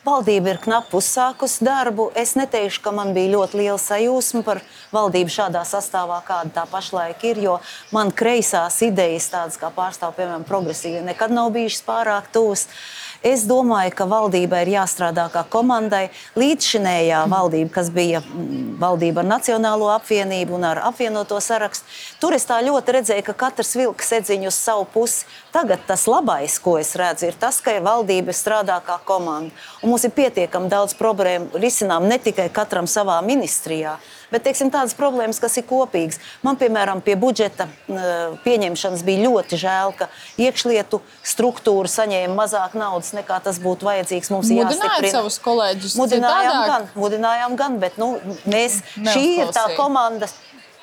Valdība ir knapi uzsākusi darbu. Es neteikšu, ka man bija ļoti liela sajūsma par valdību šādā sastāvā, kāda tā pašlaik ir. Jo man kreisās idejas, tādas kā pārstāv, piemēram, progresīvi, nekad nav bijušas pārāk tuvas. Es domāju, ka valdībai ir jāstrādā kā komandai. Līdzšinējā valdība, kas bija mm, valdība ar Nacionālo apvienību un ar apvienoto sarakstu, tur es tā ļoti redzēju, ka katrs vilka sedziņu uz savu pusi. Tagad tas labais, ko es redzu, ir tas, ka valdība strādā kā komanda. Un mums ir pietiekami daudz problēmu risinām ne tikai katram savā ministrijā, bet teiksim, tādas problēmas, kas ir kopīgas. Man, piemēram, pie budžeta pieņemšanas bija ļoti žēl, ka iekšlietu struktūra saņēma mazāk naudas nekā tas būtu vajadzīgs. Mums ir jāstiprina savus kolēģus. Mudinājām gan, mudinājām gan, bet nu, mēs, šī ir tā komandas.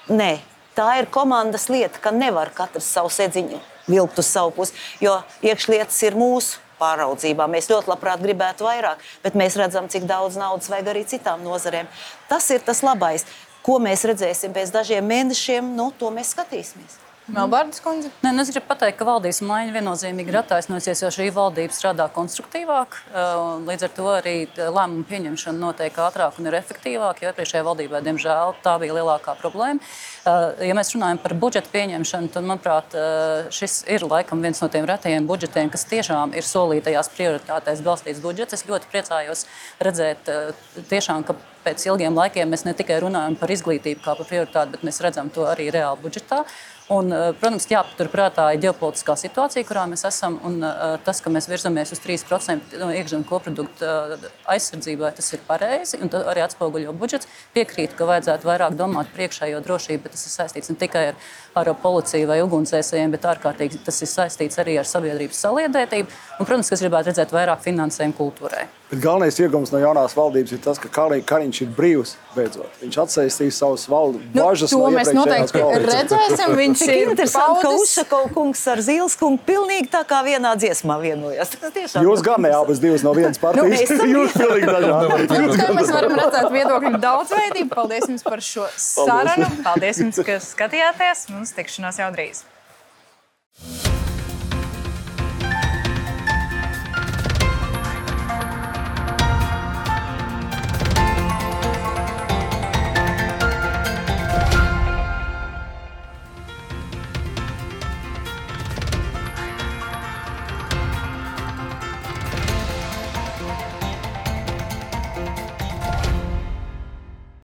Nē, tā ir komandas lieta, ka nevar katrs savu sēdziņu vilkt uz savu pusi, jo iekšlietas ir mūsu pāraudzībā. Mēs ļoti labprāt gribētu vairāk, bet mēs redzam, cik daudz naudas vajag arī citām nozarēm. Tas ir tas labais. Ko mēs redzēsim pēc dažiem mēnešiem, nu, to mēs skatīsimies. Melbārdas kundze? Nē, nu es gribu pateikt, ka valdības maiņa viennozīmīgi ir attaisnojusies, jo šī valdība strādā konstruktīvāk. Līdz ar to arī lēmumu pieņemšana notiek ātrāk un ir efektīvāk, jo iepriekšējā valdībā, diemžēl, tā bija lielākā problēma. Ja mēs runājam par budžeta pieņemšanu, tad, manuprāt, šis ir laikam viens no tiem retajiem budžetiem, kas tiešām ir solītajās prioritātēs balstīts budžets. Es ļoti priecājos redzēt, tiešām, ka pēc ilgiem laikiem mēs ne tikai runājam par izglītību kā par prioritāti, bet mēs redzam to arī reāli budžetā. Un, eh, protams, jāpaturprātā ir ģeopolitiskā situācija, kurā mēs esam. Un, uh, tas, ka mēs virzamies uz 3% no iekšzemes koprodukta uh, aizsardzībai, tas ir pareizi. Un arī atspoguļo budžets. Piekrītu, ka vajadzētu vairāk domāt par iekšējo drošību, bet tas ir saistīts ne tikai ar, ar policiju vai ugunsdzēsējiem, bet ārkārtīgi tas ir saistīts arī ar sabiedrības saliedētību. Un, protams, es gribētu redzēt vairāk finansējumu kultūrai. Bet galvenais iegūms no jaunās valdības ir tas, ka Kariņš ir brīvs beidzot. Viņš atsaistīs savus valdības nu, bažas. To no mēs noteikti redzēsim. Viņš ir interesants, ka Ušakovs kungs ar Zīles kungu pilnīgi tā kā vienā dziesmā vienojas. Jūs gan ne abas divas no vienas partijas. nu, Jūs pilnīgi dažādi. mēs varam redzēt viedokļu daudzveidību. Paldies jums par šo sarunu. Paldies jums, ka skatījāties. Mums tikšanās jau drīz.